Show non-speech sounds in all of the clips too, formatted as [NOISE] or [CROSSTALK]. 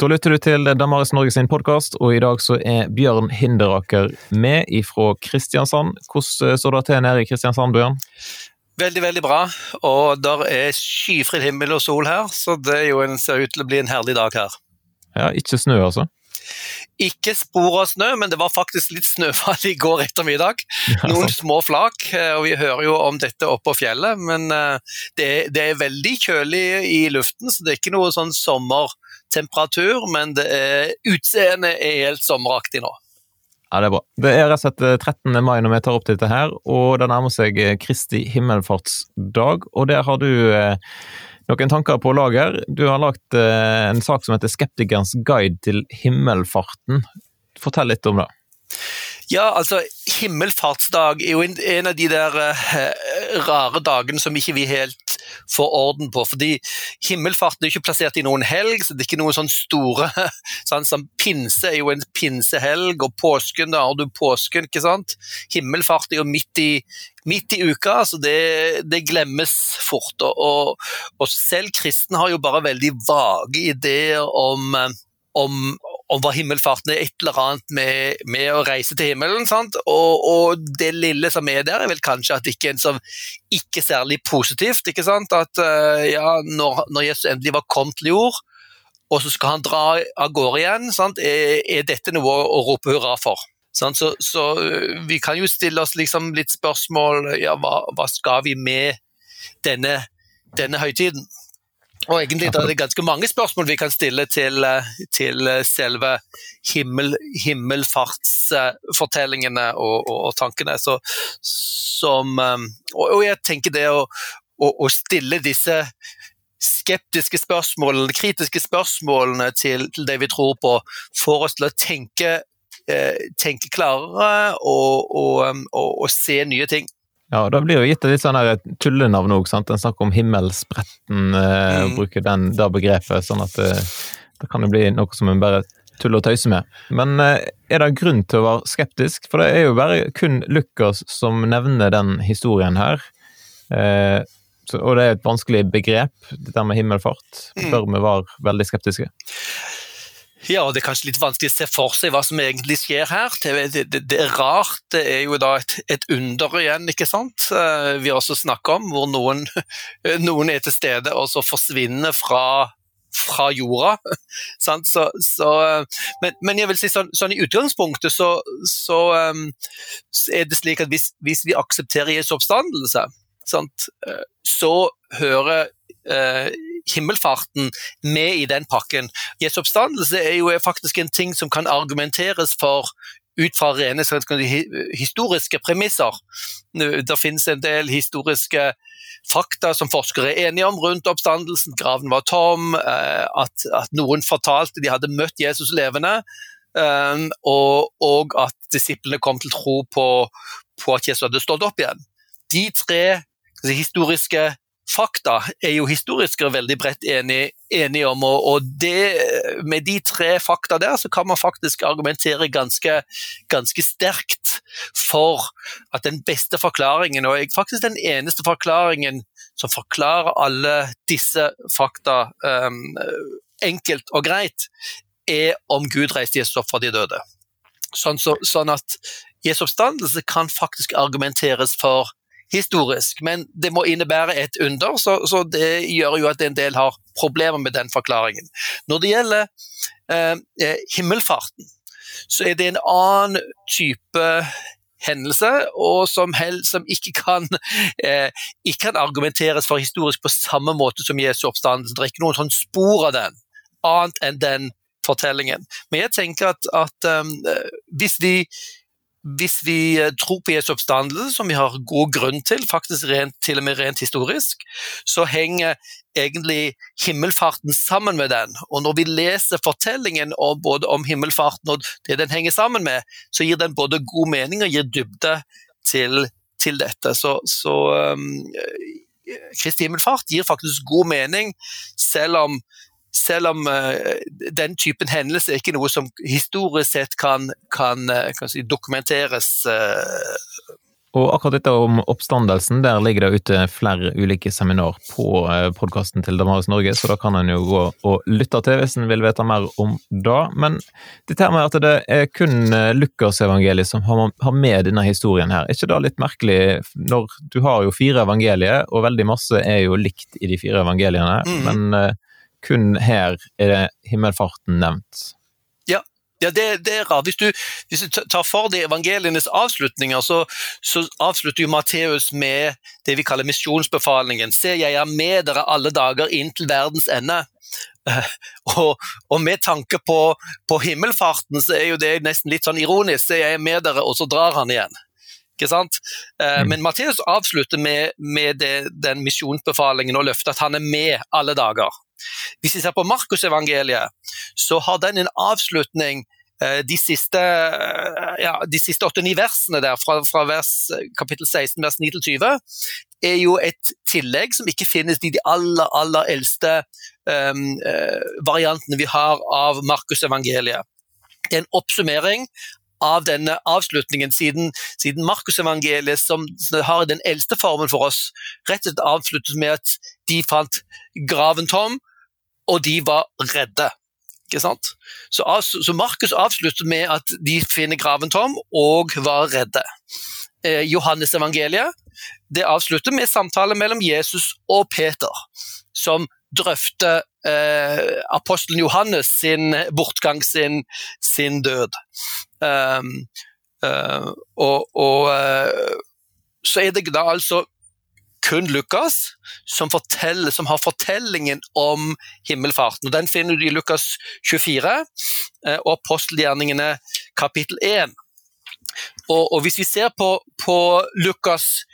Da lytter du til Damaris Norge sin podkast, og i dag så er Bjørn Hinderaker med ifra Kristiansand. Hvordan står det til nede i Kristiansand, Bjørn? Veldig, veldig bra. Og der er skyfri himmel og sol her, så det en, ser ut til å bli en herlig dag her. Ja, ikke snø altså? Ikke spor av snø, men det var faktisk litt snøfall i går ettermiddag. Noen små flak, eh, og vi hører jo om dette oppe på fjellet, men eh, det, det er veldig kjølig i luften, så det er ikke noe sånn sommer temperatur, men det er, utseendet er helt sommeraktig nå. Ja, Det er bra. Det er rett og slett 13. Eh, mai når vi tar opp dette her, og det nærmer seg eh, Kristi himmelfartsdag. Og der har du eh, noen tanker på lager. Du har lagt en sak som heter 'Skeptikerens guide til himmelfarten'. Fortell litt om det. Ja, altså Himmelfartsdag er jo en, en av de der uh, rare dagene som ikke vi helt får orden på. fordi Himmelfarten er ikke plassert i noen helg, så det er ikke noen sånn store [LAUGHS] sånn som Pinse er jo en pinsehelg, og påsken, da har du påsken, ikke sant. Himmelfart er jo midt i, midt i uka, så det, det glemmes fort. Og, og, selv kristne har jo bare veldig vage ideer om om, hva himmelfarten er, et eller annet med, med å reise til himmelen. Og, og, det lille som er der, er vel kanskje at det ikke er som ikke særlig positivt. ikke sant? At uh, ja, når, når, Jesus endelig var kommet til jord, og så skal han dra av gårde igjen, er, er, dette noe å, å rope hurra for? Så, så, eh, vi kan jo stille oss liksom litt spørsmål ja, hva, hva skal vi med denne, denne høytiden? Og egentlig er det ganske mange spørsmål vi kan stille til, eh, til eh, selve himmel, himmelfartsfortellingene og, og, og, tankene. Så, som, eh, og, og, jeg tenker det å, å, å, stille disse skeptiske spørsmålene, kritiske spørsmålene til, til det vi tror på, får oss til å tenke, tenke klarere og, og se nye ting. Ja, da blir jo gitt et litt sånn tullenavn òg. En snakker om himmelspretten, eh, mm. bruker den, det begrepet. Sånn at eh, det kan jo bli noe som en bare tuller og tøyser med. Men eh, er det grunn til å være skeptisk? For det er jo bare kun Lukas som nevner den historien her. Eh, så, og det er et vanskelig begrep, dette med himmelfart. Mm. Vi var veldig skeptiske? Ja, og Det er kanskje litt vanskelig å se for seg hva som egentlig skjer her. Det, det, det er rart. Det er jo da et, et, under igjen, ikke sant. Eh, vi har også snakket om hvor noen, [LAUGHS] noen er til stede og så forsvinner fra, fra jorda. [LAUGHS] Så, så, men, men, jeg vil si sånn, sånn i utgangspunktet så, så, så, er det slik at hvis, hvis vi aksepterer Jesu oppstandelse, sant, eh, så hører uh, himmelfarten med i den pakken. Jesu oppstandelse er jo faktisk en ting som kan argumenteres for ut fra rene historiske premisser. Det finnes en del historiske fakta som forskere er enige om rundt oppstandelsen. Graven var tom, eh, at, at noen fortalte de hadde møtt Jesus levende, eh, og, og at disiplene kom til tro på, på at Jesus hadde stått opp igjen. De tre historiske fakta er jo historikere veldig bredt enige, enige om, og, og det, med de tre fakta der, så kan man faktisk argumentere ganske, ganske sterkt for at den beste forklaringen, og faktisk den eneste forklaringen som forklarer alle disse fakta um, enkelt og greit, er om Gud reiste Jesus opp fra de døde. Sånn, så, sånn at Jesu oppstandelse kan faktisk argumenteres for historisk, men det må innebære et under, så, så, det gjør jo at en del har problemer med den forklaringen. Når det gjelder eh, eh, himmelfarten, så er det en annen type hendelse, og som, hel, som ikke, kan, eh, ikke, kan, argumenteres for historisk på samme måte som Jesu oppstandelse. Det er ikke noen sånn spor av den, annet enn den fortellingen. Men jeg tenker at, at um, hvis vi hvis vi eh, tror på Jesu oppstandelse, som vi har god grunn til, faktisk rent, til og med rent historisk, så henger egentlig himmelfarten sammen med den. Og når vi leser fortellingen om, både om himmelfarten og det den henger sammen med, så gir den både god mening og gir dybde til, til dette. Så, så um, Kristi himmelfart gir faktisk god mening, selv om selv om uh, den typen hendelser er ikke noe som historisk sett kan, kan, uh, kan si, dokumenteres uh, Og akkurat dette om oppstandelsen, der ligger det ute flere ulike seminar på eh, podkasten til Damaris Norge, så da kan en jo gå og lytte til hvis en vil vite mer om det. Men dette med at det er kun eh, Lukasevangeliet som har med denne historien her, er ikke det litt merkelig? Når du har jo fire evangelier, og veldig masse er jo likt i de fire evangeliene, mm. men eh, kun her er det himmelfarten nevnt. Ja, det, det, er rart. Hvis du, hvis du, tar for deg evangelienes avslutninger, så, så avslutter jo Matteus med det vi kaller misjonsbefalingen. Se, jeg er med dere alle dager inn til verdens ende. [LAUGHS] Og, og med tanke på, på, himmelfarten, så er jo det nesten litt sånn ironisk. Se, jeg er med dere, og så drar han igjen. Ikke sant? Eh, mm. Men Matteus avslutter med, med det, den misjonsbefalingen og løftet at han er med alle dager. Hvis vi ser på Markusevangeliet, så har den en avslutning eh, de siste, eh, ja, de siste 8-9 versene der, fra, fra vers, kapittel 16, vers 9-20, er jo et tillegg som ikke finnes i de aller, aller eldste um, variantene vi har av Markusevangeliet. Det er en oppsummering av denne avslutningen, siden, siden Markusevangeliet, som har den eldste formen for oss, rett og slett avsluttes med at de fant graven tom, og de var redde. Ikke sant? Så, så Markus avslutter med at de finner graven tom og var redde. Eh, Johannes evangeliet det avslutter med samtale mellom Jesus og Peter, som drøfter eh, apostelen Johannes sin bortgang, sin, sin død. Um, uh, og, og uh, så er det da altså kun Lukas som, som, har fortellingen om himmelfarten. og Den finner du i Lukas 24 eh, og apostelgjerningene kapittel 1. Og, og, Hvis vi ser på, på Lukas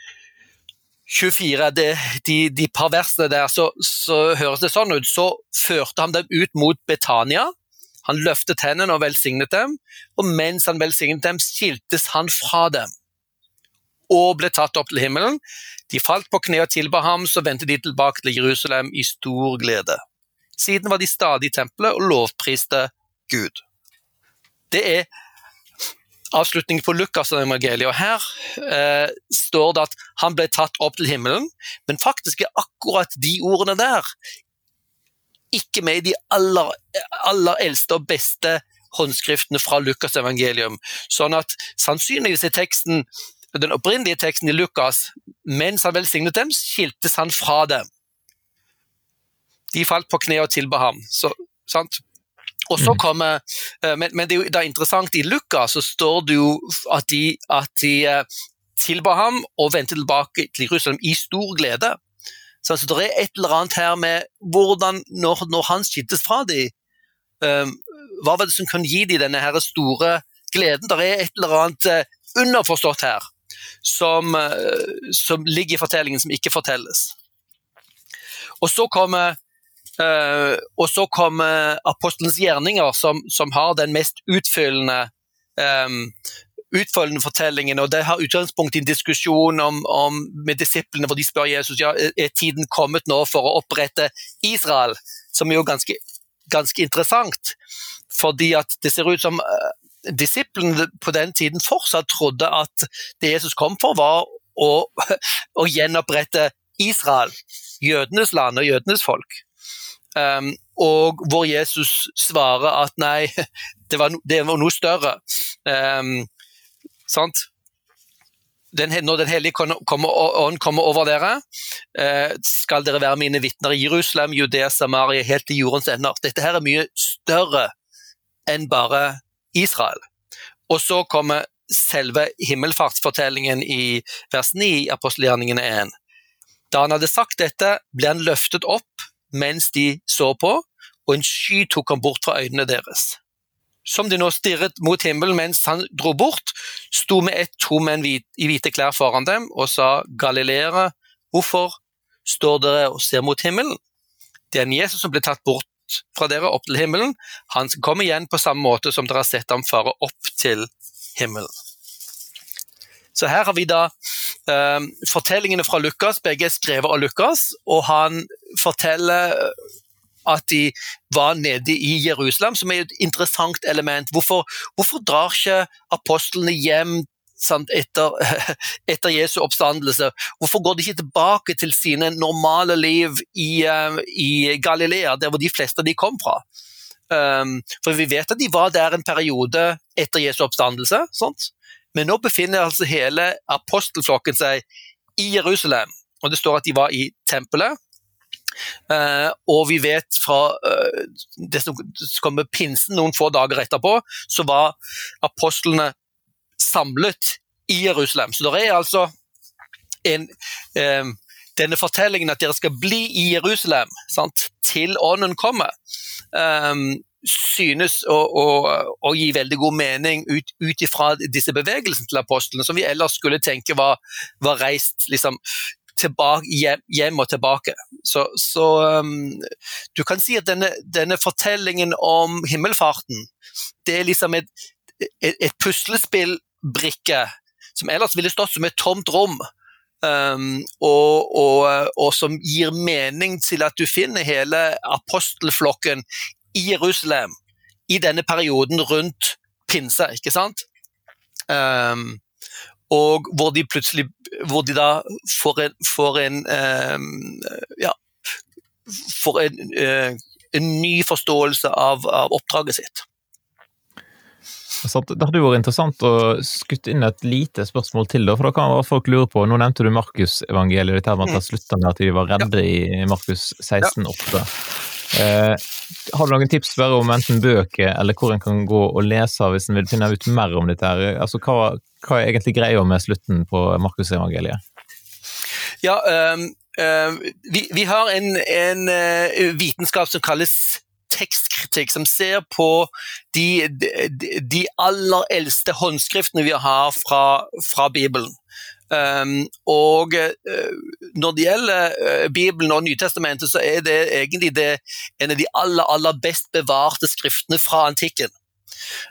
24, det, de, de, par versene der, så, så, høres det sånn ut. Så førte han dem ut mot Betania. Han løftet hendene og velsignet dem, og mens han velsignet dem, skiltes han fra dem og ble tatt opp til himmelen. De falt på kne og tilba ham, så vendte de tilbake til Jerusalem i stor glede. Siden var de stadig i tempelet og lovpriste Gud. Det er avslutningen på Lukas-evangeliet. og Her eh, står det at han ble tatt opp til himmelen, men faktisk er akkurat de ordene der ikke med i de aller, aller eldste og beste håndskriftene fra Lukas' evangelium. Sånn at sannsynligvis er teksten den opprinnelige teksten i Lukas, mens han velsignet dem, skiltes han fra dem. De falt på kne og tilba ham. Så, og så mm. kommer, eh, men, men, det er jo da interessant, i Lukas så står det jo at de, at de eh, tilba ham og vendte tilbake til Jerusalem i stor glede. Så altså, det er et eller annet her med hvordan, når, når han skiltes fra dem, um, hva var det som kunne gi dem denne her store gleden? Det er et eller annet uh, underforstått her som, eh, som, ligger i fortellingen, som ikke fortelles. Og så kommer, uh, og så kommer apostelens gjerninger, som, som, har den mest utfyllende um, utfølgende fortellingen, og det har utgangspunkt i en diskusjon om, om, med disiplene, hvor de spør Jesus ja, er tiden kommet nå for å opprette Israel, som er jo ganske, ganske interessant. Fordi at det ser ut som disiplene på den tiden fortsatt trodde at det Jesus kom for, var å, [LAUGHS] å gjenopprette Israel, jødenes land og jødenes folk. Um, og hvor Jesus svarer at nei, [LAUGHS] det var, det var noe større. Um, sant? Den, når Den hellige ånd kommer, over dere, uh, skal dere være mine vitner i Jerusalem, Judea, Samaria, helt til jordens ender. Dette her er mye større enn bare Israel. Og så kommer selve himmelfartsfortellingen i vers 9 i apostelgjerningene 1. Da han hadde sagt dette, ble han løftet opp mens de så på, og en sky tok ham bort fra øynene deres. Som de nå stirret mot himmelen mens han dro bort, sto med ett to menn i hvite klær foran dem og sa, Galileere, hvorfor står dere og ser mot himmelen? Det er en Jesus som ble tatt bort fra dere opp til himmelen. Han skal komme igjen på samme måte som dere har sett ham fare opp til himmelen. Så her har vi da eh, fortellingene fra Lukas, begge er skrevet av Lukas, og han forteller at de var nede i Jerusalem, som er et interessant element. Hvorfor, hvorfor drar ikke apostlene hjem sant, etter, [LAUGHS] etter, Jesu oppstandelse. Hvorfor går de ikke tilbake til sine normale liv i, uh, i Galilea, der hvor de fleste de kom fra? Um, for vi vet at de var der en periode etter Jesu oppstandelse, sant? men nå befinner altså hele apostelflokken seg i Jerusalem. Og det står at de var i tempelet. Uh, og vi vet fra uh, det som kommer pinsen noen få dager etterpå, så var apostlene samlet i Jerusalem. Så det er altså en, um, denne fortellingen at dere skal bli i Jerusalem sant, til ånden kommer, um, synes å, å, å, gi veldig god mening ut, ut ifra disse bevegelsene til apostlene, som vi ellers skulle tenke var, var reist liksom, tilbake, hjem, hjem, og tilbake. Så, så um, du kan si at denne, denne, fortellingen om himmelfarten, det er liksom et, et, et puslespillbrikke som ellers ville stått som et tomt rom. Um, og, og, og, som gir mening til at du finner hele apostelflokken i Jerusalem i denne perioden rundt pinse, ikke sant? Um, og hvor de plutselig Hvor de da får en, får en um, Ja, får en, uh, en ny forståelse av, av oppdraget sitt. Det hadde jo vært interessant å skutte inn et lite spørsmål til, for da kan folk lure på Nå nevnte du Markusevangeliet, dette med at det slutta med at de var redde ja. i Markus 16,8. Eh, har du noen tips bare om enten bøker eller hvor en kan gå og lese hvis en vil finne ut mer om dette? her? Altså, hva, hva er egentlig greia med slutten på Markusevangeliet? Ja, um, um, vi, vi, har en, en uh, vitenskap som kalles tekstkritikk som ser på de, de, de aller eldste håndskriftene vi har fra, fra Bibelen. Um, og uh, når det gjelder uh, Bibelen og Nytestamentet, så er det egentlig det, en av de aller, aller best bevarte skriftene fra antikken.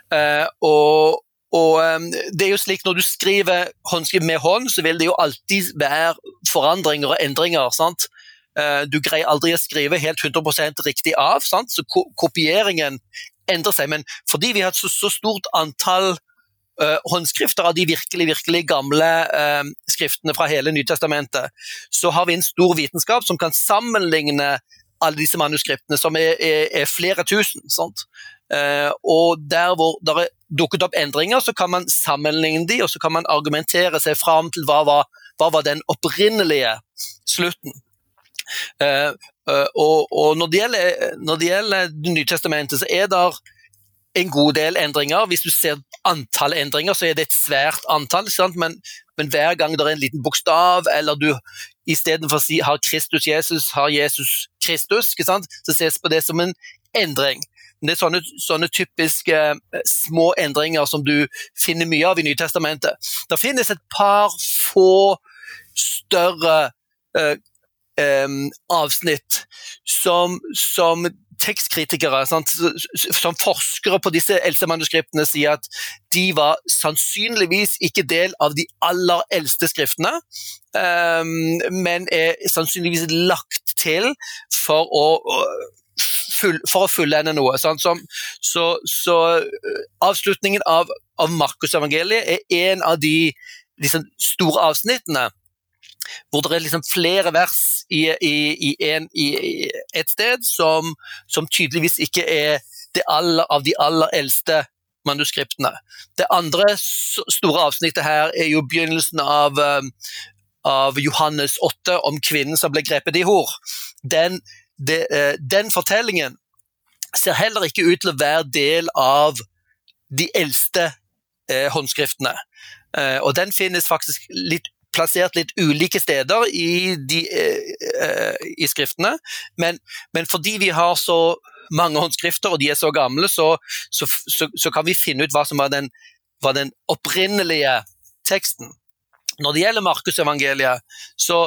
Uh, og, og um, det er jo slik Når du skriver håndskrift med hånd, så vil det jo alltid være forandringer og endringer. sant? Eh, du greier aldri å skrive helt 100% riktig av, sant? så kopieringen endrer seg. Men fordi vi har så, så stort antall uh, håndskrifter av de virkelig virkelig gamle uh, skriftene fra hele Nytestamentet, så har vi en stor vitenskap som kan sammenligne alle disse manuskriptene, som er, er, er flere tusen. Uh, og der hvor det dukket opp endringer, så kan man sammenligne de, og så kan man argumentere seg fram til hva var, hva var den opprinnelige slutten. Uh, uh, og, og når, det gjelder, når det gjelder Nytestamentet, så er det en god del endringer. Hvis du ser antall endringer, så er det et svært antall. Men, men, hver gang det er en liten bokstav, eller du istedenfor å si 'har Kristus Jesus', 'har Jesus Kristus', så ses på det som en endring. Det er sånne, sånne typiske uh, små endringer som du finner mye av i Nytestamentet. Det finnes et par få større um, avsnitt som, som tekstkritikere, sant, som forskere på disse eldste manuskriptene, sier at de var sannsynligvis ikke del av de aller eldste skriftene, um, men er sannsynligvis lagt til for å full, for å fullende noe. Sånn, som, så, så, avslutningen av, av Markusevangeliet er en av de liksom, store avsnittene hvor det er liksom flere vers i, i, en, i et sted som, som, tydeligvis ikke er aller, av de aller eldste manuskriptene. Det andre store avsnittet her er jo begynnelsen av, um, av Johannes 8 om kvinnen som ble grepet i hor. Den, de, eh, den fortellingen ser heller ikke ut til å være del av de eldste eh, håndskriftene. Eh, og den finnes faktisk litt plassert litt ulike steder i, de, uh, i skriftene, men, men, fordi vi har så mange håndskrifter og de er så gamle, så, så, så, så kan vi finne ut hva som var den, var den opprinnelige teksten. Når det gjelder Markusevangeliet, så,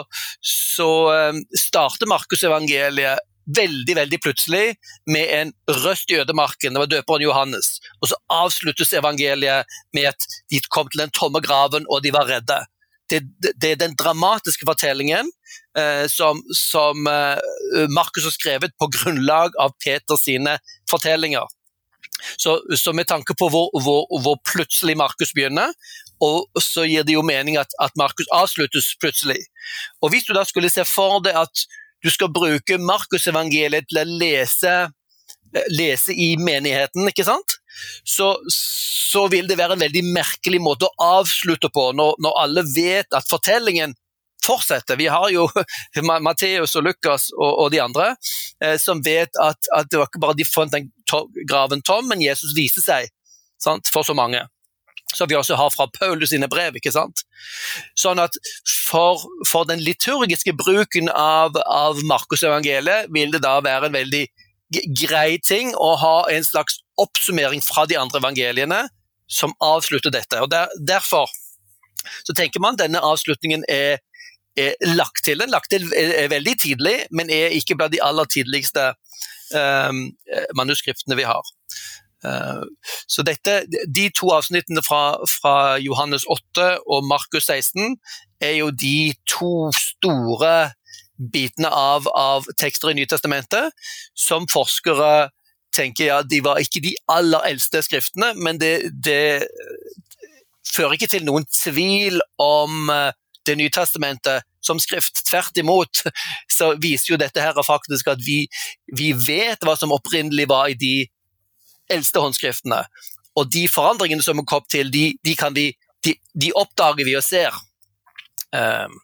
så um, starter Markusevangeliet veldig veldig plutselig med en røst i ødemarken. Det var døperen Johannes. Og så avsluttes evangeliet med at de kom til den tomme graven og de var redde det, det, er den dramatiske fortellingen eh, som, som eh, Markus har skrevet på grunnlag av Peters sine fortellinger. Så, så, med tanke på hvor, hvor, hvor plutselig Markus begynner, og så gir det jo mening at, at Markus avsluttes plutselig. Og Hvis du da skulle se for deg at du skal bruke Markusevangeliet til å lese, eh, lese i menigheten, ikke sant? Så, så, vil det være en veldig merkelig måte å avslutte på, når, når alle vet at fortellingen fortsetter. Vi har jo [LAUGHS] Matteus og Lukas og, og, de andre eh, som vet at, at, det var ikke bare de fant den graven tom, men Jesus viste seg sant, for så mange. Som vi også har fra Paulus sine brev. ikke sant? Sånn at for, for den liturgiske bruken av, av Markus evangeliet vil det da være en veldig grei ting å ha en slags oppsummering fra de andre evangeliene som avslutter dette. Og der, Derfor så tenker man denne avslutningen er er lagt til. Den lagt til er veldig tidlig, men er ikke blant de aller tidligste um, manuskriptene vi har. Uh, så dette, De to avsnittene fra, fra, Johannes 8 og Markus 16 er jo de to store bitene av, av tekster i Nytestamentet som forskere tenker ja, de var ikke de aller eldste skriftene, men det, det fører ikke til noen tvil om uh, Det nye testamentet som skrift. Tvert imot [LAUGHS] så viser jo dette her faktisk at vi, vi vet hva som opprinnelig var i de eldste håndskriftene. Og de forandringene som er kommet til, de, de, vi, de, de, oppdager vi og ser. Um,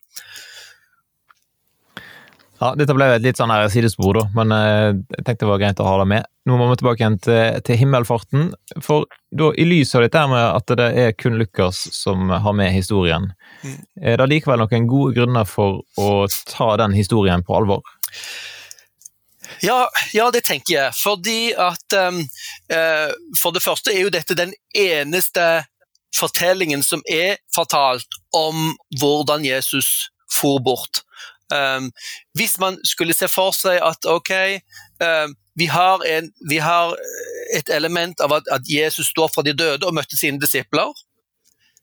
ja, Dette ble et litt sånn her sidespor, da, men eh, jeg tenkte det var greit å ha det med. Nå må vi tilbake igjen til, til himmelfarten. For da, i lys av dette med at det er kun Lukas som har med historien, mm. er det likevel noen gode grunner for å ta den historien på alvor? Ja, ja, det tenker jeg. Fordi at um, uh, For det første er jo dette den eneste fortellingen som er fortalt om hvordan Jesus for bort. Um, hvis man skulle se for seg at ok, um, vi, har en, vi, har et element av at, at, Jesus står fra de døde og møtte sine disipler.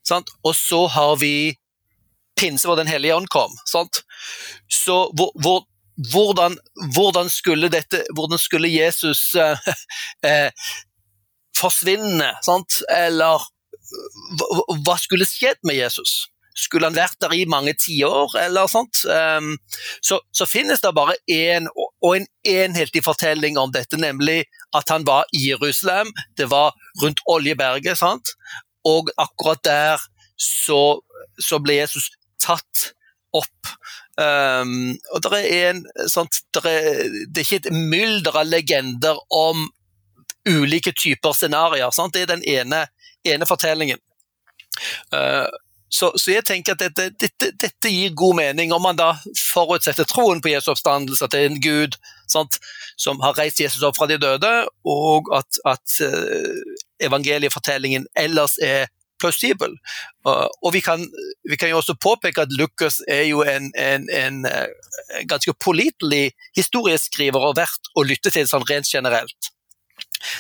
Sant? Og så har vi pinse hvor Den hellige ånd kom. Sant? Så hvor, hvor, hvordan, hvordan, skulle dette, hvordan skulle Jesus uh, uh, [LAUGHS] forsvinne? Sant? Eller hva skulle skjedd med Jesus? Skulle han vært der i mange tiår, eller sånt? Um, så, så, finnes det bare én og en enhetlig fortelling om dette, nemlig at han var i Jerusalem. Det var rundt Oljeberget, sant? og akkurat der så, så ble Jesus tatt opp. Um, og det er, en, sant, er, det er ikke et mylder av legender om ulike typer scenarioer. Det er den ene, ene fortellingen. Uh, så, så, jeg tenker at dette, dette, dette, gir god mening, om man da forutsetter troen på Jesu oppstandelse, at det er en gud sant, som har reist Jesus opp fra de døde, og at, at uh, evangeliefortellingen ellers er plausibel. Og vi kan, vi kan, jo også påpeke at Lukas er jo en, en, en, uh, ganske pålitelig historieskriver og verdt å lytte til sånn rent generelt.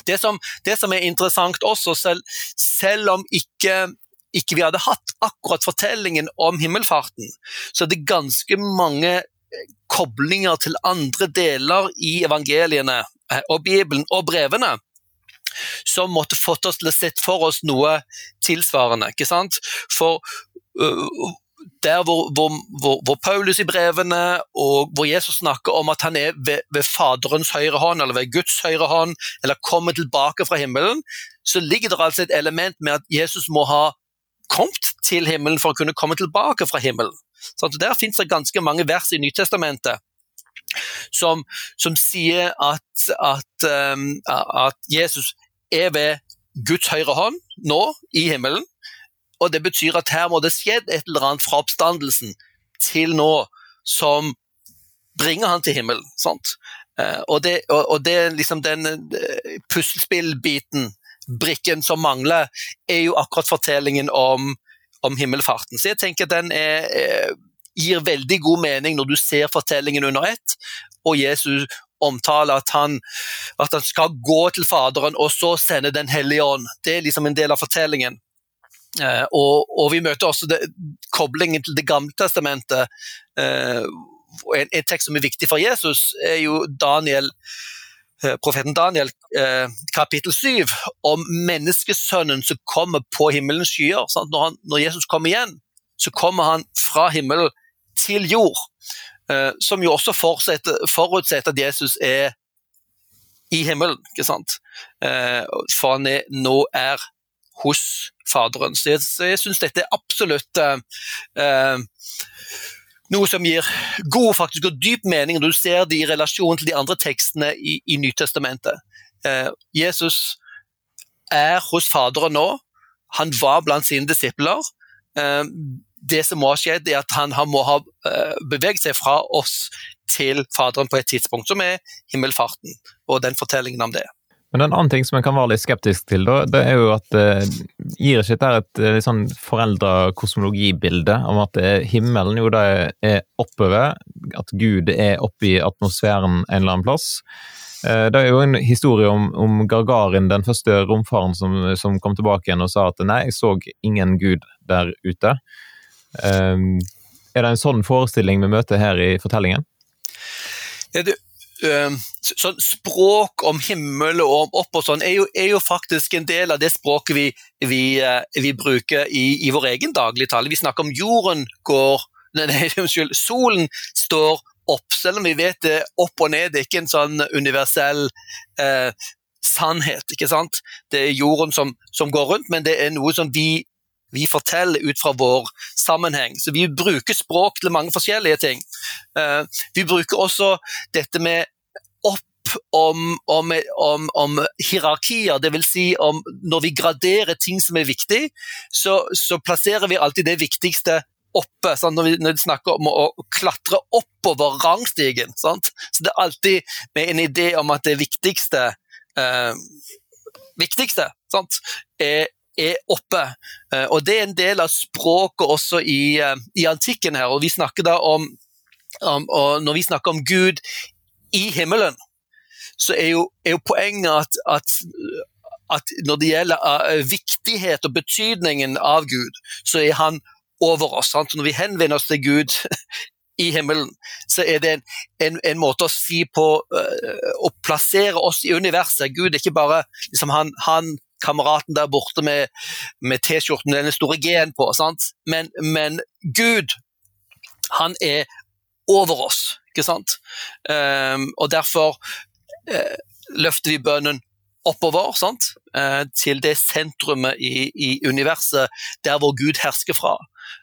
Det som, det som er interessant også, selv, selv om ikke ikke vi hadde hatt akkurat fortellingen om himmelfarten, så er det ganske mange eh, koblinger til andre deler i evangeliene eh, og Bibelen og brevene som måtte fått oss til å sette for oss noe tilsvarende. ikke sant? For der hvor, hvor, hvor, hvor, Paulus i brevene og hvor Jesus snakker om at han er ved, ved Faderens høyre hånd, eller ved Guds høyre hånd, eller kommer tilbake fra himmelen, så ligger det altså et element med at Jesus må ha kommet til himmelen for å kunne komme tilbake fra himmelen. Så Der finnes det ganske mange vers i Nytestamentet som, som sier at, at, um, at, Jesus er ved Guds høyre hånd nå i himmelen. Og Det betyr at her må det skjedd et eller annet fra oppstandelsen til nå som bringer han til himmelen. Sant? Uh, og, det, og, det er liksom den uh, puslespillbiten brikken som mangler, er jo akkurat fortellingen om, om himmelfarten. Så jeg tenker den er, er, gir veldig god mening når du ser fortellingen under ett, og Jesus omtaler at han, at han skal gå til Faderen og så sende Den hellige ånd. Det er liksom en del av fortellingen. Eh, og, og, vi møter også det, koblingen til Det gamle testamentet. Eh, en, en, tekst som er viktig for Jesus, er jo Daniel profeten Daniel kapittel 7 om menneskesønnen som kommer på himmelens skyer. Når, han, når, Jesus kommer igjen, så kommer han fra himmelen til jord. Som jo også forutsetter at Jesus er i himmelen. ikke sant? For han er, nå er hos Faderen. Så jeg, jeg syns dette er absolutt eh, noe som gir god faktisk, og dyp mening når du ser det i relasjon til de andre tekstene i, i Nytestamentet. Eh, Jesus er hos Faderen nå. Han var blant sine disipler. Eh, det som må ha skjedd, er at han, må ha eh, beveget seg fra oss til Faderen på et tidspunkt, som er himmelfarten, og den fortellingen om det. Men en annen ting som en kan være litt skeptisk til, da, det er jo at eh, gir ikke dette et eh, litt sånn foreldra kosmologibilde om at er himmelen jo det er oppover, at Gud er oppe i atmosfæren en eller annen plass. Eh, det er jo en historie om, om Gargarin, den første romfaren som, som, kom tilbake igjen og sa at nei, jeg så ingen gud der ute. Eh, er det en sånn forestilling vi møter her i fortellingen? Ja, det sånn språk om himmel og om opp og sånn, er jo, er jo, faktisk en del av det språket vi, vi, eh, vi bruker i, i, vår egen dagligtale. Vi snakker om jorden går [LAUGHS] Nei, unnskyld, solen står opp, selv om vi vet det opp og ned. Det er ikke en sånn universell eh, sannhet. ikke sant? Det er jorden som, som, går rundt, men det er noe som vi, vi forteller ut fra vår sammenheng. Så vi bruker språk til mange forskjellige ting. Eh, vi bruker også dette med om, om, om, om hierarkier, dvs. Si om når vi graderer ting som er viktig, så, så plasserer vi alltid det viktigste oppe. Sant? Når, vi, når vi snakker om å, å klatre oppover rangstigen. Sant? Så det er alltid med en idé om at det viktigste eh, viktigste sant? Er, er oppe. Eh, og det er en del av språket også i, eh, i antikken her. Og vi snakker da om, om Når vi snakker om Gud i himmelen, så er jo, er jo poenget at, at, at, når det gjelder uh, viktighet og betydningen av Gud, så er han over oss. Sant? Når vi henvender oss til Gud [LAUGHS] i himmelen, så er det en, en, en måte å si på uh, Å plassere oss i universet. Gud er ikke bare liksom han, han kameraten der borte med, med T-skjorten den store G-en på, men, men, Gud, han er over oss, ikke sant? Um, og derfor eh, løfter vi bønnen oppover sant? Eh, til det sentrumet i, i, universet der hvor Gud hersker fra.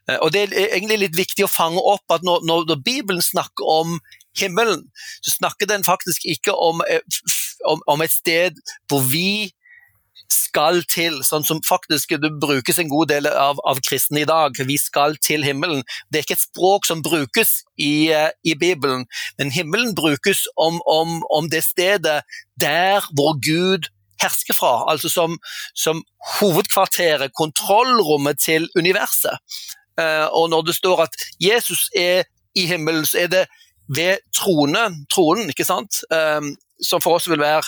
Eh, og Det er egentlig litt viktig å fange opp at når, når Bibelen snakker om himmelen, så snakker den faktisk ikke om, eh, om, om et sted hvor vi skal til, sånn som faktisk det brukes en god del av, av, kristne i dag. Vi skal til himmelen. Det er ikke et språk som brukes i, eh, i Bibelen, men himmelen brukes om, om, om, det stedet der hvor Gud hersker fra, altså som, som hovedkvarteret, kontrollrommet til universet. Uh, og når det står at Jesus er i himmelen, så er det ved trone, tronen, ikke sant? Som for oss vil være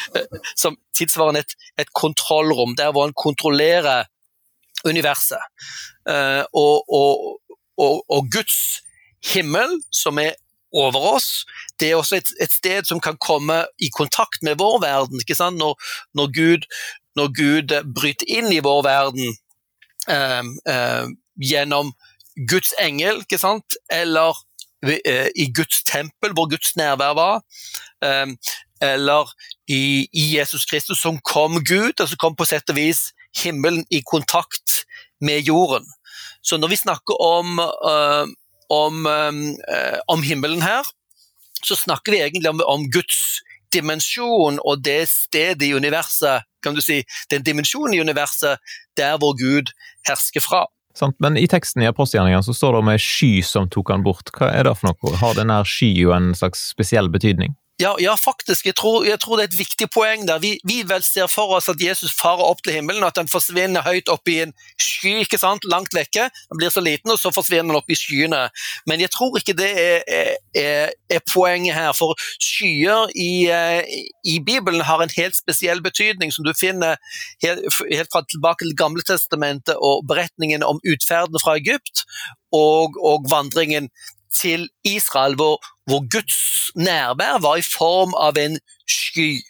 [LAUGHS] som tilsvarende et, et, kontrollrom, der hvor en kontrollerer universet. Uh, og, og, og, og, Guds himmel, som er over oss, det er også et, et, sted som kan komme i kontakt med vår verden. ikke sant? Når, når, Gud, når Gud, bryter inn i vår verden uh, uh, gjennom Guds engel, ikke sant? eller i Guds tempel, hvor Guds nærvær var. Ehm, eller i, Jesus Kristus, som kom Gud, som kom på sett og vis himmelen i kontakt med jorden. Så når vi snakker om, uh, om, uh, om, himmelen her, så snakker vi egentlig om, om, Guds dimensjon og det stedet i universet, kan du si, den dimensjonen i universet der hvor Gud hersker fra. Men i teksten i apostelgjerningene så står det om ei sky som tok han bort. Hva er det for noe? Har denne skya en slags spesiell betydning? Ja, ja, faktisk. Jeg tror, jeg tror, det er et viktig poeng der. Vi, vi, vel ser for oss at Jesus farer opp til himmelen, at han forsvinner høyt opp i en sky, ikke sant? langt vekke. Han blir så liten, og så forsvinner han opp i skyene. Men jeg tror ikke det er, er, er poenget her. For skyer i, i, Bibelen har en helt spesiell betydning, som du finner helt, helt fra tilbake til Gamle testamentet og beretningen om utferden fra Egypt og, og vandringen til Israel, hvor, hvor, Guds nærvær var i form av en sky.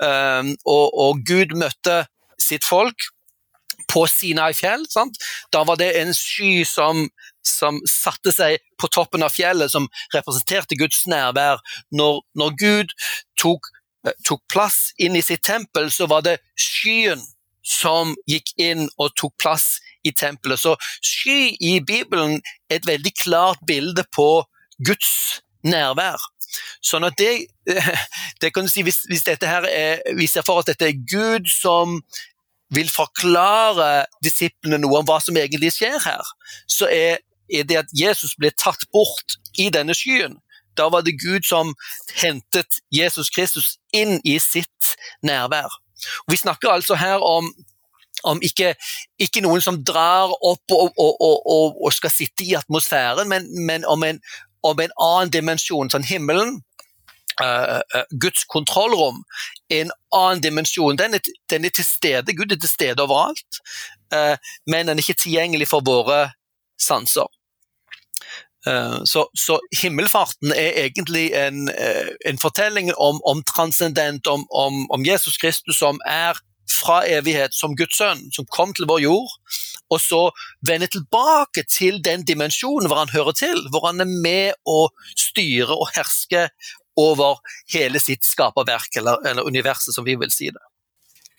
Um, og, og, Gud møtte sitt folk på Sinai fjell. Sant? Da var det en sky som, som, satte seg på toppen av fjellet, som representerte Guds nærvær. Når, når Gud tok, eh, tok plass inn i sitt tempel, så var det skyen som gikk inn og tok plass i tempelet. Så sky i Bibelen er et veldig klart bilde på Guds nærvær. Sånn at det, [LAUGHS] det kan du si, hvis, hvis, dette her er, vi ser for at dette er Gud som vil forklare disiplene noe om hva som egentlig skjer her, så er, er det at Jesus ble tatt bort i denne skyen. Da var det Gud som hentet Jesus Kristus inn i sitt nærvær. Og vi snakker altså her om, om ikke, ikke, noen som drar opp og, og, og, og skal sitte i atmosfæren, men, men om, en, om en annen dimensjon, sånn himmelen. Uh, uh, Guds kontrollrom er en annen dimensjon. Den er, den er, til stede, Gud er til stede overalt, uh, men den er ikke tilgjengelig for våre sanser. Så, så, himmelfarten er egentlig en, en fortelling om, om transcendent, om, om, om Jesus Kristus som er fra evighet som Guds sønn, som kom til vår jord, og så vende tilbake til den dimensjonen hvor han hører til, hvor han er med å styre og herske over hele sitt skaperverk, eller, eller universet, som vi vil si det.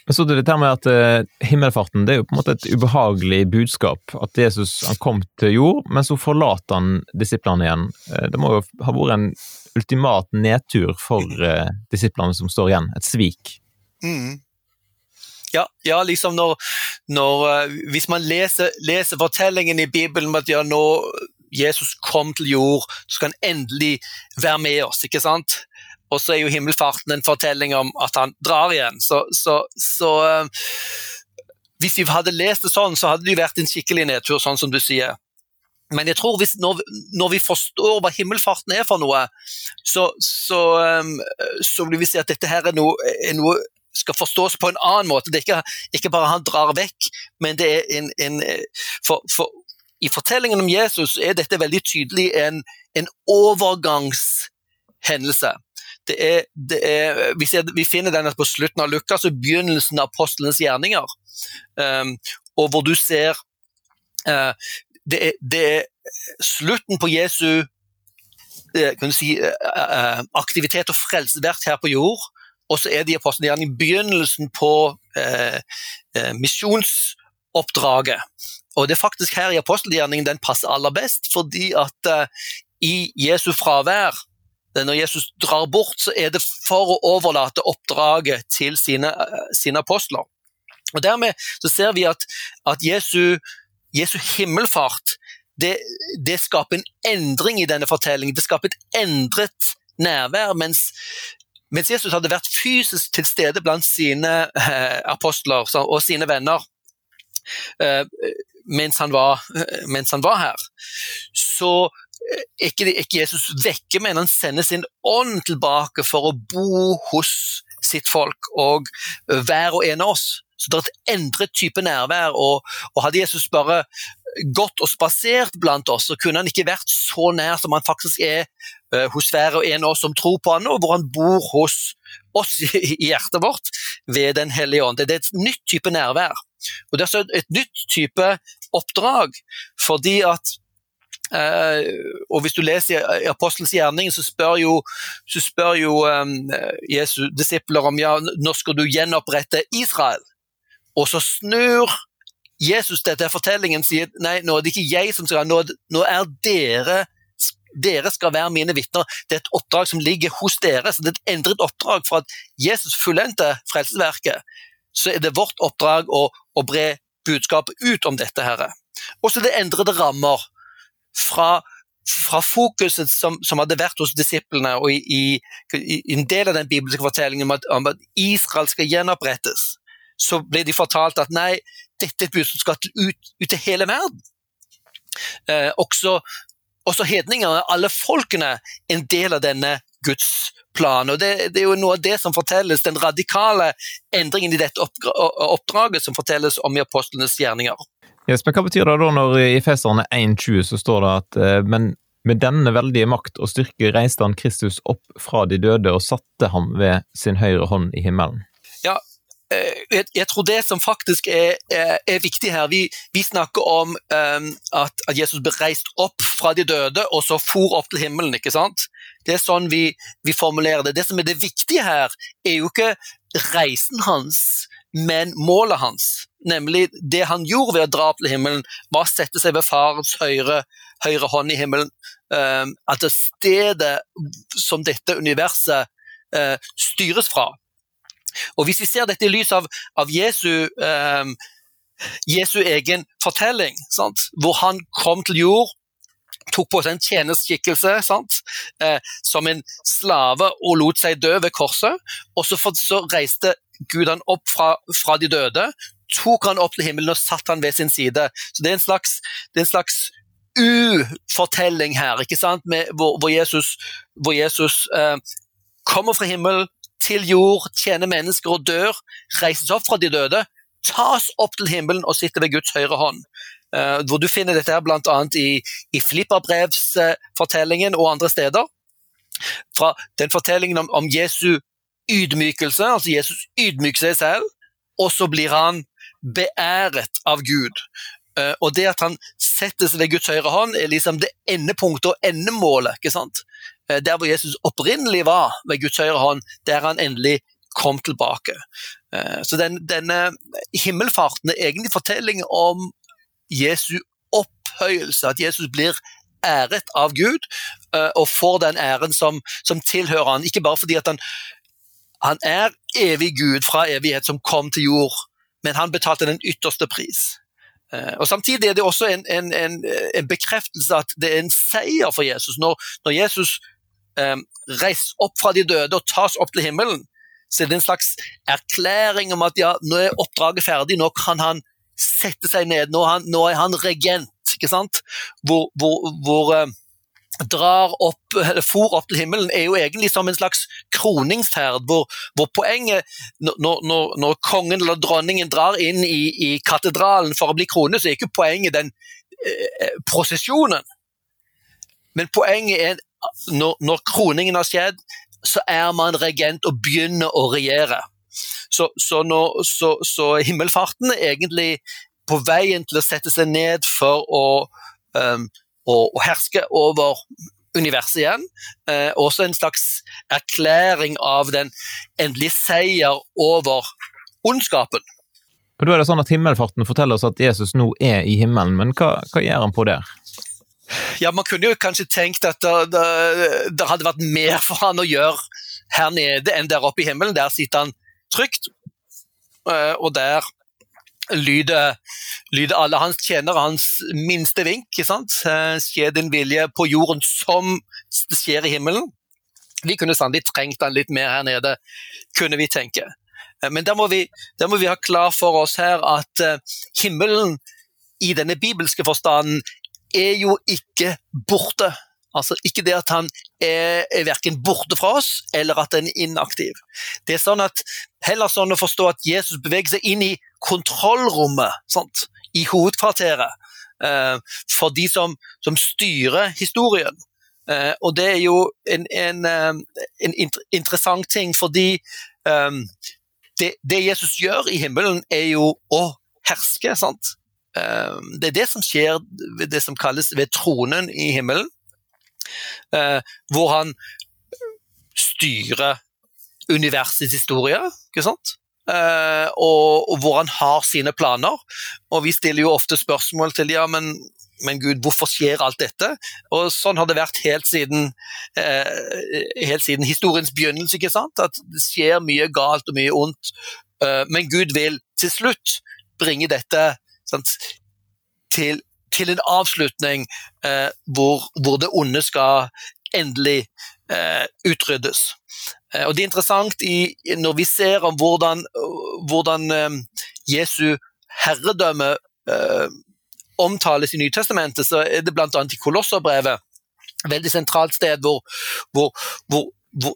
Så det dette med at uh, Himmelfarten det er jo på en måte et ubehagelig budskap. At Jesus han kom til jord, men så forlater han disiplene igjen. Uh, det må jo ha vært en ultimat nedtur for uh, disiplene som står igjen. Et svik. Mm. Ja, ja liksom når, når uh, Hvis man leser, leser, fortellingen i Bibelen om at ja, nå Jesus kom til jord, så skal han endelig være med oss, ikke sant? Og så er jo himmelfarten en fortelling om at han drar igjen. Så, så, så uh, hvis vi hadde lest det sånn, så hadde det vært en skikkelig nedtur, sånn som du sier. Men jeg tror hvis, når, når, vi forstår hva himmelfarten er for noe, så, så, um, så vil vi si at dette her er noe, er noe skal forstås på en annen måte. Det er ikke, ikke bare han drar vekk, men det er en, en for, for, I fortellingen om Jesus er dette veldig tydelig en, en overgangshendelse. Det er, det er, vi, ser, vi, finner den på slutten av Lukas og begynnelsen av apostlenes gjerninger. Um, og hvor du ser uh, det, er, det, er, slutten på Jesu uh, si, uh, aktivitet og frelsesverk her på jord og så er de apostlene i begynnelsen på eh, eh, misjonsoppdraget. Og det er faktisk her i apostelgjerningen den passer aller best, fordi at eh, i Jesu fravær, når Jesus drar bort, så er det for å overlate oppdraget til sine, eh, sine apostler. Og Dermed så ser vi at, at Jesu, Jesu himmelfart det, det, skaper en endring i denne fortellingen. Det skaper et endret nærvær, mens mens Jesus hadde vært fysisk til stede blant sine eh, apostler og sine venner eh, mens, han var, eh, mens, han var, her, så ikke, ikke Jesus vekke, men han sender sin ånd tilbake for å bo hos sitt folk og hver og en av oss. Så det er et endret type nærvær. Og, og hadde Jesus bare gått og spasert blant oss, så kunne han ikke vært så nær som han faktisk er uh, hos hver og en av oss som tror på han, og hvor han bor hos oss i hjertet vårt ved Den hellige ånd. Det er et nytt type nærvær. Og Det er også et nytt type oppdrag, fordi at Uh, og Hvis du leser i Apostelens gjerning, så spør jo, så spør jo um, Jesu disipler om ja, når skal du gjenopprette Israel. Og så snur Jesus dette er fortellingen sier nei, nå er det ikke jeg som skal, nå, nå er dere dere skal være mine vitner. Det er et oppdrag som ligger hos dere. så Det er et endret oppdrag for at Jesus fullendte frelsesverket. Så er det vårt oppdrag å, å bre budskapet ut om dette. her. Og så er det endrede rammer. Fra, fra fokuset som, som, hadde vært hos disiplene, og i, i, i, en del av den bibelske fortellingen om at, om at Israel skal gjenopprettes, så ble de fortalt at nei, dette er et budskap som skal ut, ut til hele verden. Eh, også, også hedningene, alle folkene, en del av denne Guds plan. Og det, det, er jo noe av det som fortelles, den radikale endringen i dette oppdraget som fortelles om i apostlenes gjerninger. Jesper, Hva betyr det da når i Feserne 1.20 så står det at eh, men Med denne veldige makt og styrke reiste han Kristus opp fra de døde og satte ham ved sin høyre hånd i himmelen. Jeg, jeg tror det som faktisk er, er, er viktig her Vi, vi snakker om um, at, at, Jesus ble reist opp fra de døde og så for opp til himmelen. ikke sant? Det er sånn vi, vi formulerer det. Det som er det viktige her, er jo ikke reisen hans, men målet hans. Nemlig det han gjorde ved å dra opp til himmelen, var å sette seg ved farens høyre, høyre hånd i himmelen. Um, at det stedet som dette universet uh, styres fra. Og Hvis vi ser dette i lys av, av Jesu, um, Jesu, egen fortelling, sant? hvor han kom til jord, tok på seg en tjenerskikkelse eh, som en slave og lot seg dø ved korset. Og så, for, så reiste Gud han opp fra, fra, de døde, tok han opp til himmelen og satt han ved sin side. Så Det er en slags, det slags ufortelling her, ikke sant? Med, hvor, hvor, Jesus, hvor Jesus eh, kommer fra himmelen til jord, tjener mennesker og dør, reises opp fra de døde, tas opp til himmelen og sitter ved Guds høyre hånd. Uh, hvor du finner dette her bl.a. i, i Flipperbrevsfortellingen uh, og andre steder. Fra den fortellingen om, om Jesu ydmykelse, altså Jesus ydmyker seg selv, og så blir han beæret av Gud. Uh, og det at han setter seg ved Guds høyre hånd, er liksom det endepunktet og endemålet. ikke sant? Uh, der hvor Jesus opprinnelig var, med Guds høyre hånd, der han endelig kom tilbake. Uh, så den, denne himmelfarten er egentlig fortelling om Jesu opphøyelse, at Jesus blir æret av Gud eh, og får den æren som, som tilhører han, ikke bare fordi at han, han er evig Gud fra evighet som kom til jord, men han betalte den ytterste pris. Eh, og Samtidig er det også en, en, en, en bekreftelse at det er en seier for Jesus. Når, når Jesus eh, reist opp fra de døde og tas opp til himmelen, så er det en slags erklæring om at ja, nå er oppdraget ferdig, nå kan han sette seg ned. Nå han, nå er han regent, ikke sant? Hvor, hvor, hvor uh, drar opp, eller for opp til himmelen, er jo egentlig som en slags kroningsferd, hvor, hvor poenget når, når, når, kongen eller dronningen drar inn i, i, katedralen for å bli kronet, så er ikke poenget den eh, prosesjonen. Men poenget er når, når kroningen har skjedd, så er man regent og begynner å regjere. Så, så, når, så, så, himmelfarten er egentlig på veien til å sette seg ned for å, um, å, å herske over universet igjen. Eh, også en slags erklæring av den endelige seier over ondskapen. For da er det sånn at Himmelfarten forteller oss at Jesus nå er i himmelen, men hva, hva gjør han på der? Ja, Man kunne jo kanskje tenkt at det, det, det, hadde vært mer for han å gjøre her nede enn der oppe i himmelen. Der sitter han trygt. Eh, og der lyder, lyder alle hans tjenere hans minste vink. ikke sant? Eh, skje din vilje på jorden som skjer i himmelen. Vi kunne sannelig trengt han litt mer her nede, kunne vi tenke. Eh, men da må må vi ha klar for oss her at himmelen i denne bibelske forstanden er jo ikke borte. Altså Ikke det at han er, er verken borte fra oss, eller at han er inaktiv. Det er sånn at, heller sånn å forstå at Jesus beveger seg inn i kontrollrommet, sant? i hovedkvarteret, eh, for de som, som styrer historien. Eh, og det er jo en, en, uh, en interessant ting, fordi eh, det, det, Jesus gjør i himmelen, er jo å herske. sant? Det er det som skjer ved det som kalles ved tronen i himmelen. Eh, hvor han styrer universets historie, ikke sant? Eh, og, hvor han har sine planer. Og vi stiller jo ofte spørsmål til ja, men, men Gud, hvorfor skjer alt dette? Og sånn har det vært helt siden, eh, helt siden historiens begynnelse, ikke sant? At det skjer mye galt og mye ondt. Eh, men Gud vil til slutt bringe dette til til en avslutning eh, hvor, hvor, det onde skal endelig eh, utryddes. Eh, og Det er interessant i, når vi ser om hvordan, hvordan eh, Jesu herredømme eh, omtales i Nytestamentet, så er det bl.a. i Kolosserbrevet veldig sentralt sted hvor, hvor, hvor,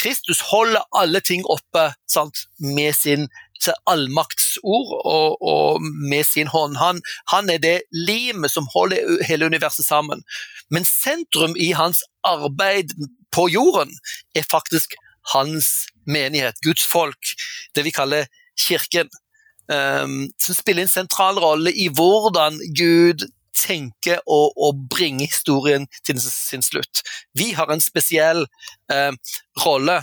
Kristus holder alle ting oppe sant, med sin allmaktsord og, og, med sin hånd. Han, han er det limet som holder hele universet sammen. Men sentrum i hans arbeid på jorden er faktisk hans menighet, Guds folk, det vi kaller kirken. Um, som spiller en sentral rolle i hvordan Gud tenker og, og bringer historien til sin slutt. Vi har en spesiell um, rolle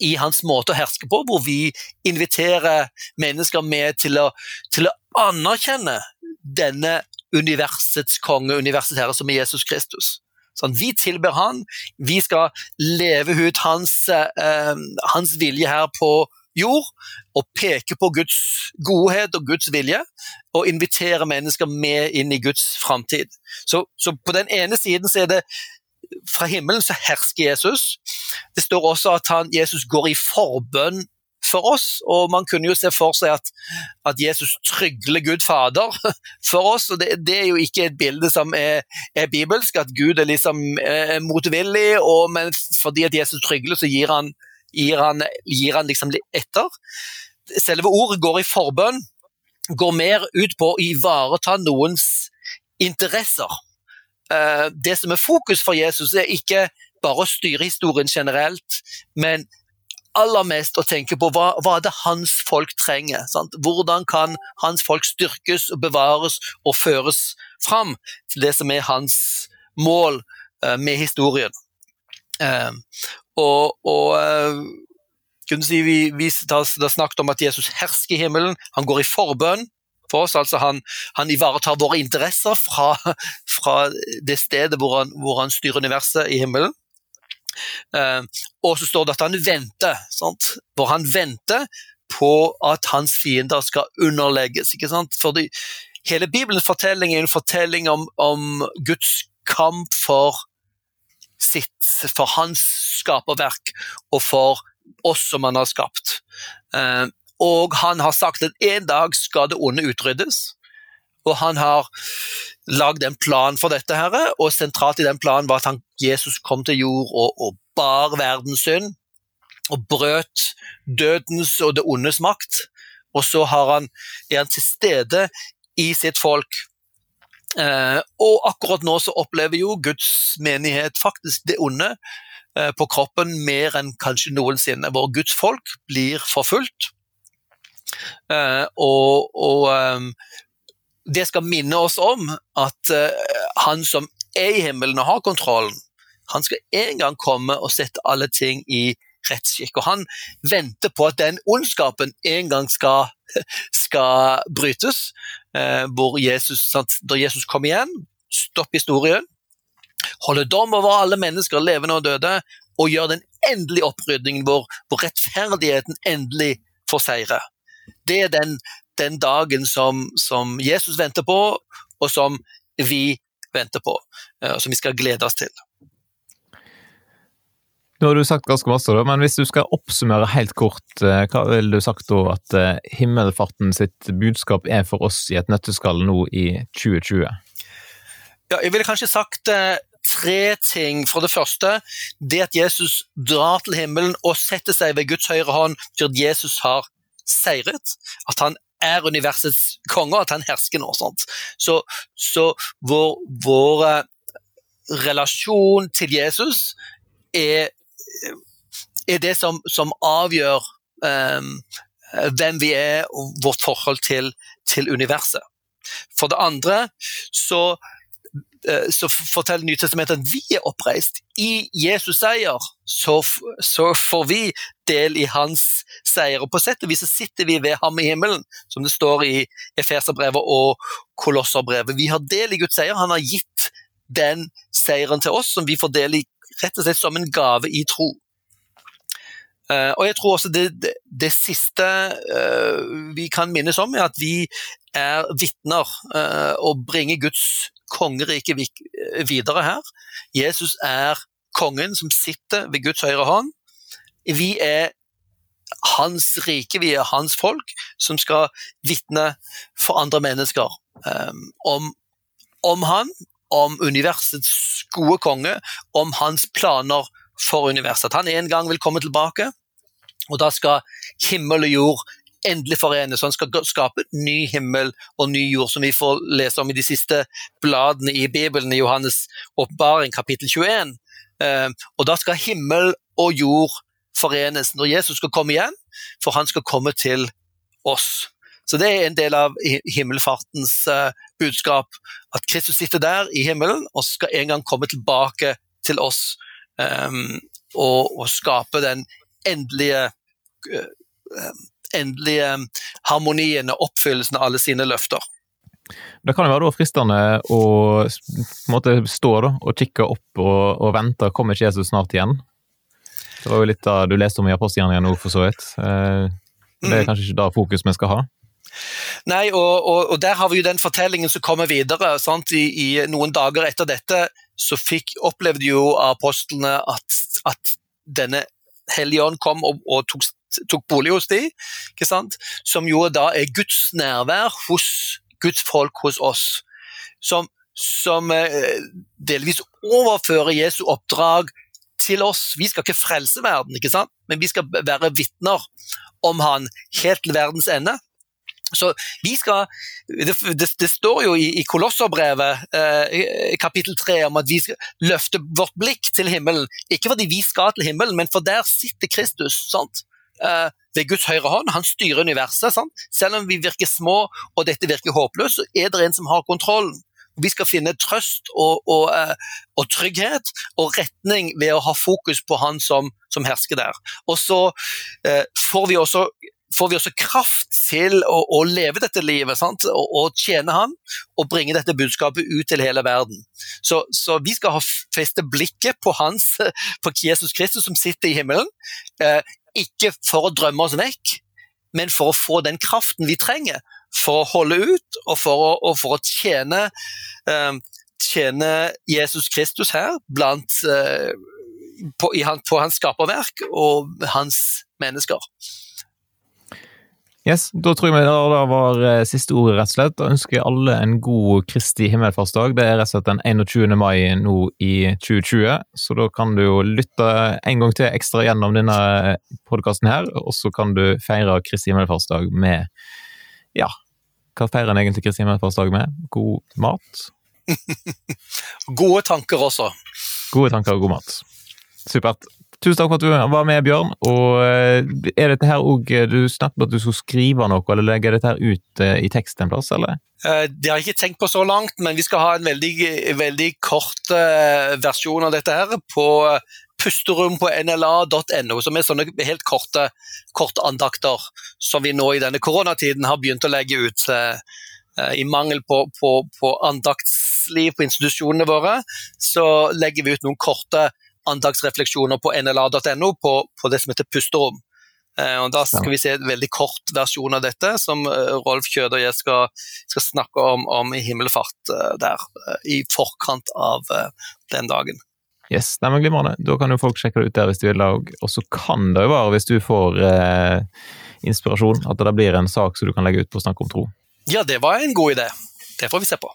i hans måte å herske på, hvor vi inviterer mennesker med til å, til å anerkjenne denne universets konge, universets herre, som er Jesus Kristus. Sånn, vi tilber han, vi skal leve ut hans, eh, hans vilje her på jord, og peke på Guds godhet og Guds vilje, og invitere mennesker med inn i Guds framtid. Så, så, på den ene siden så er det fra himmelen så hersker Jesus. Det står også at han, Jesus går i forbønn for oss, og man kunne jo se for seg at, at Jesus trygler Gud Fader [LAUGHS] for oss. og det, det, er jo ikke et bilde som er, er bibelsk, at Gud er liksom eh, motvillig, og, men fordi at Jesus trygler, så gir han, gir han, gir han liksom etter. Selve ordet går i forbønn, går mer ut på å ivareta noens interesser. Eh, det som er fokus for Jesus, er ikke bare å styre historien generelt, men aller mest å tenke på hva, hva det hans folk trenger. Sant? Hvordan kan hans folk styrkes og bevares og føres fram til det som er hans mål uh, med historien. Uh, og, og uh, kunne si, vi, vi har snakket om at Jesus hersker i himmelen, han går i forbønn for oss. altså Han, han ivaretar våre interesser fra, fra det stedet hvor han, hvor han, styrer universet i himmelen. Uh, og så står det at han venter, sant? hvor han venter på at hans fiender skal underlegges. ikke sant? Fordi hele Bibelens fortelling er en fortelling om, om Guds kamp for sitt, for hans skaperverk og for oss som han har skapt. Uh, og han har sagt at en dag skal det onde utryddes. Og han har lagd en plan for dette, her, og sentralt i den planen var at han, Jesus kom til jord og, og bar verdens synd. Og brøt dødens og det ondes makt. Og så han, er han til stede i sitt folk. Eh, og akkurat nå så opplever jo Guds menighet faktisk det onde eh, på kroppen mer enn kanskje noensinne. Hvor Guds folk blir forfulgt. Uh, og, og um, det skal minne oss om at uh, han som er i himmelen og har kontrollen, han skal en gang komme og sette alle ting i rettsskikk. Og han venter på at den ondskapen en gang skal, [LAUGHS] skal brytes. Hvor Jesus, da Jesus kommer igjen, stopp historien, holder dom over alle mennesker, levende og døde, og gjør den endelige opprydningen hvor, hvor rettferdigheten endelig får seire. Det er den, den dagen som, som, Jesus venter på, og som vi venter på, og som vi skal glede oss til. Nå har du sagt ganske masse, men hvis du skal oppsummere helt kort, eh, hva vil du sagt da at eh, himmelfarten sitt budskap er for oss i et nøtteskall nå i 2020? Ja, jeg ville kanskje sagt eh, tre ting. For det første, det at Jesus drar til himmelen og setter seg ved Guds høyre hånd, betyr at Jesus har seiret. At han er universets konge, at han hersker nå. Sånt. Så, så vår, vår eh, relasjon til Jesus er, er det som, som avgjør um, hvem vi er og vårt forhold til, til universet. For det andre så så forteller Nytestamentet at vi er oppreist. I Jesus seier så, så, får vi del i hans seier. Og på sett og vis så sitter vi ved ham i himmelen, som det står i Efeserbrevet og Kolosserbrevet. Vi har del i Guds seier. Han har gitt den seieren til oss, som vi får del i rett og slett som en gave i tro. Uh, og jeg tror også det, det, det siste uh, vi kan minnes om, er at vi er vitner uh, og bringer Guds kongeriket videre her. Jesus er kongen som sitter ved Guds høyre hånd. Vi er hans rike, vi er hans folk, som skal vitne for andre mennesker um, om, om, han, om universets gode konge, om hans planer for universet. At han en gang vil komme tilbake, og da skal himmel og jord endelig forenes, så han skal skape ny himmel og ny jord, som vi får lese om i de siste bladene i Bibelen, i Johannes' oppbaring, kapittel 21. Eh, og da skal himmel og jord forenes når Jesus skal komme igjen, for han skal komme til oss. Så det er en del av himmelfartens uh, budskap, at Kristus sitter der i himmelen og skal en gang komme tilbake til oss um, og, og, skape den endelige endelige harmonien og oppfyllelsen av alle sine løfter. Det kan jo være fristende å måte, stå da, og kikke opp og, og vente, kommer ikke Jesus snart igjen? Det var jo litt da du leste om i apostelgjerningene nå, for så vidt. Eh, det er mm. kanskje ikke da fokus vi skal ha? Nei, og, og, og, der har vi jo den fortellingen som kommer videre. I, I, noen dager etter dette så fikk, opplevde jo apostlene at, at denne Hellige Ånd kom og, og tok, tok, bolig hos de, som jo da er Guds nærvær hos Guds folk hos oss. Som, som eh, delvis overfører Jesu oppdrag til oss. Vi skal ikke frelse verden, ikke sant? men vi skal være vitner om han helt til verdens ende. Så vi skal, Det, det, det står jo i, i Kolosserbrevet eh, kapittel 3 om at vi skal løfte vårt blikk til himmelen. Ikke fordi vi skal til himmelen, men for der sitter Kristus. sant? Eh, ved Guds høyre hånd. Han styrer universet. Sant? Selv om vi virker små og dette virker håpløst, så er det en som har kontrollen. Vi skal finne trøst og, og, uh, og, trygghet og retning ved å ha fokus på han som, som hersker der. Og så uh, får vi også får vi også kraft til å, å leve dette livet sant? Og, og, tjene Han og bringe dette budskapet ut til hele verden. Så, så vi skal feste blikket på hans, på Jesus Kristus som sitter i himmelen. Ikke for å drømme oss vekk, men for å få den kraften vi trenger for å holde ut og for å, og for å tjene, eh, tjene, Jesus Kristus her blant, eh, på, han, på, hans skaperverk og hans mennesker. Yes, Da tror jeg det var eh, siste ordet, rett og slett. Da ønsker jeg alle en god Kristi himmelfartsdag. Det er rett og slett den 21. mai nå i 2020, så da kan du jo lytte en gang til ekstra gjennom denne podkasten her, og så kan du feire Kristi himmelfartsdag med ja, hva feirer en egentlig Kristi himmelfartsdag med? God mat? [LAUGHS] Gode tanker også. Gode tanker og god mat. Supert. Tusen takk for at du var med, Bjørn. Og eh, er dette her òg Du snakket om at du skulle skrive noe, eller legge dette her ut eh, i tekst en plass, eller? Eh, det har jeg ikke tenkt på så langt, men vi skal ha en veldig, veldig kort versjon av dette her på pusterom på nla.no, som er sånne helt korte, kortandakter som vi nå i denne koronatiden har begynt å legge ut. Eh, I mangel på, på, på andaktsliv på institusjonene våre, så legger vi ut noen korte andaktsrefleksjoner på nla.no på, på, det som heter pusterom. Eh, og Da skal vi se en veldig kort versjon av dette, som eh, Rolf Kjød og jeg skal, skal snakke om, om i himmelfart der, i forkant av den dagen. Yes, nei, men Glimrende. Da kan jo folk sjekke det ut der hvis de vil. Og så kan det jo være, hvis du får eh, inspirasjon, at det blir en sak som du kan legge ut på Snakk om tro. Ja, det var en god idé. Det får vi se på.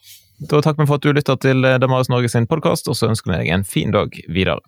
Da takker vi for at du lytter til eh, Damaris Norge sin podkast, og så ønsker vi deg en fin dag videre.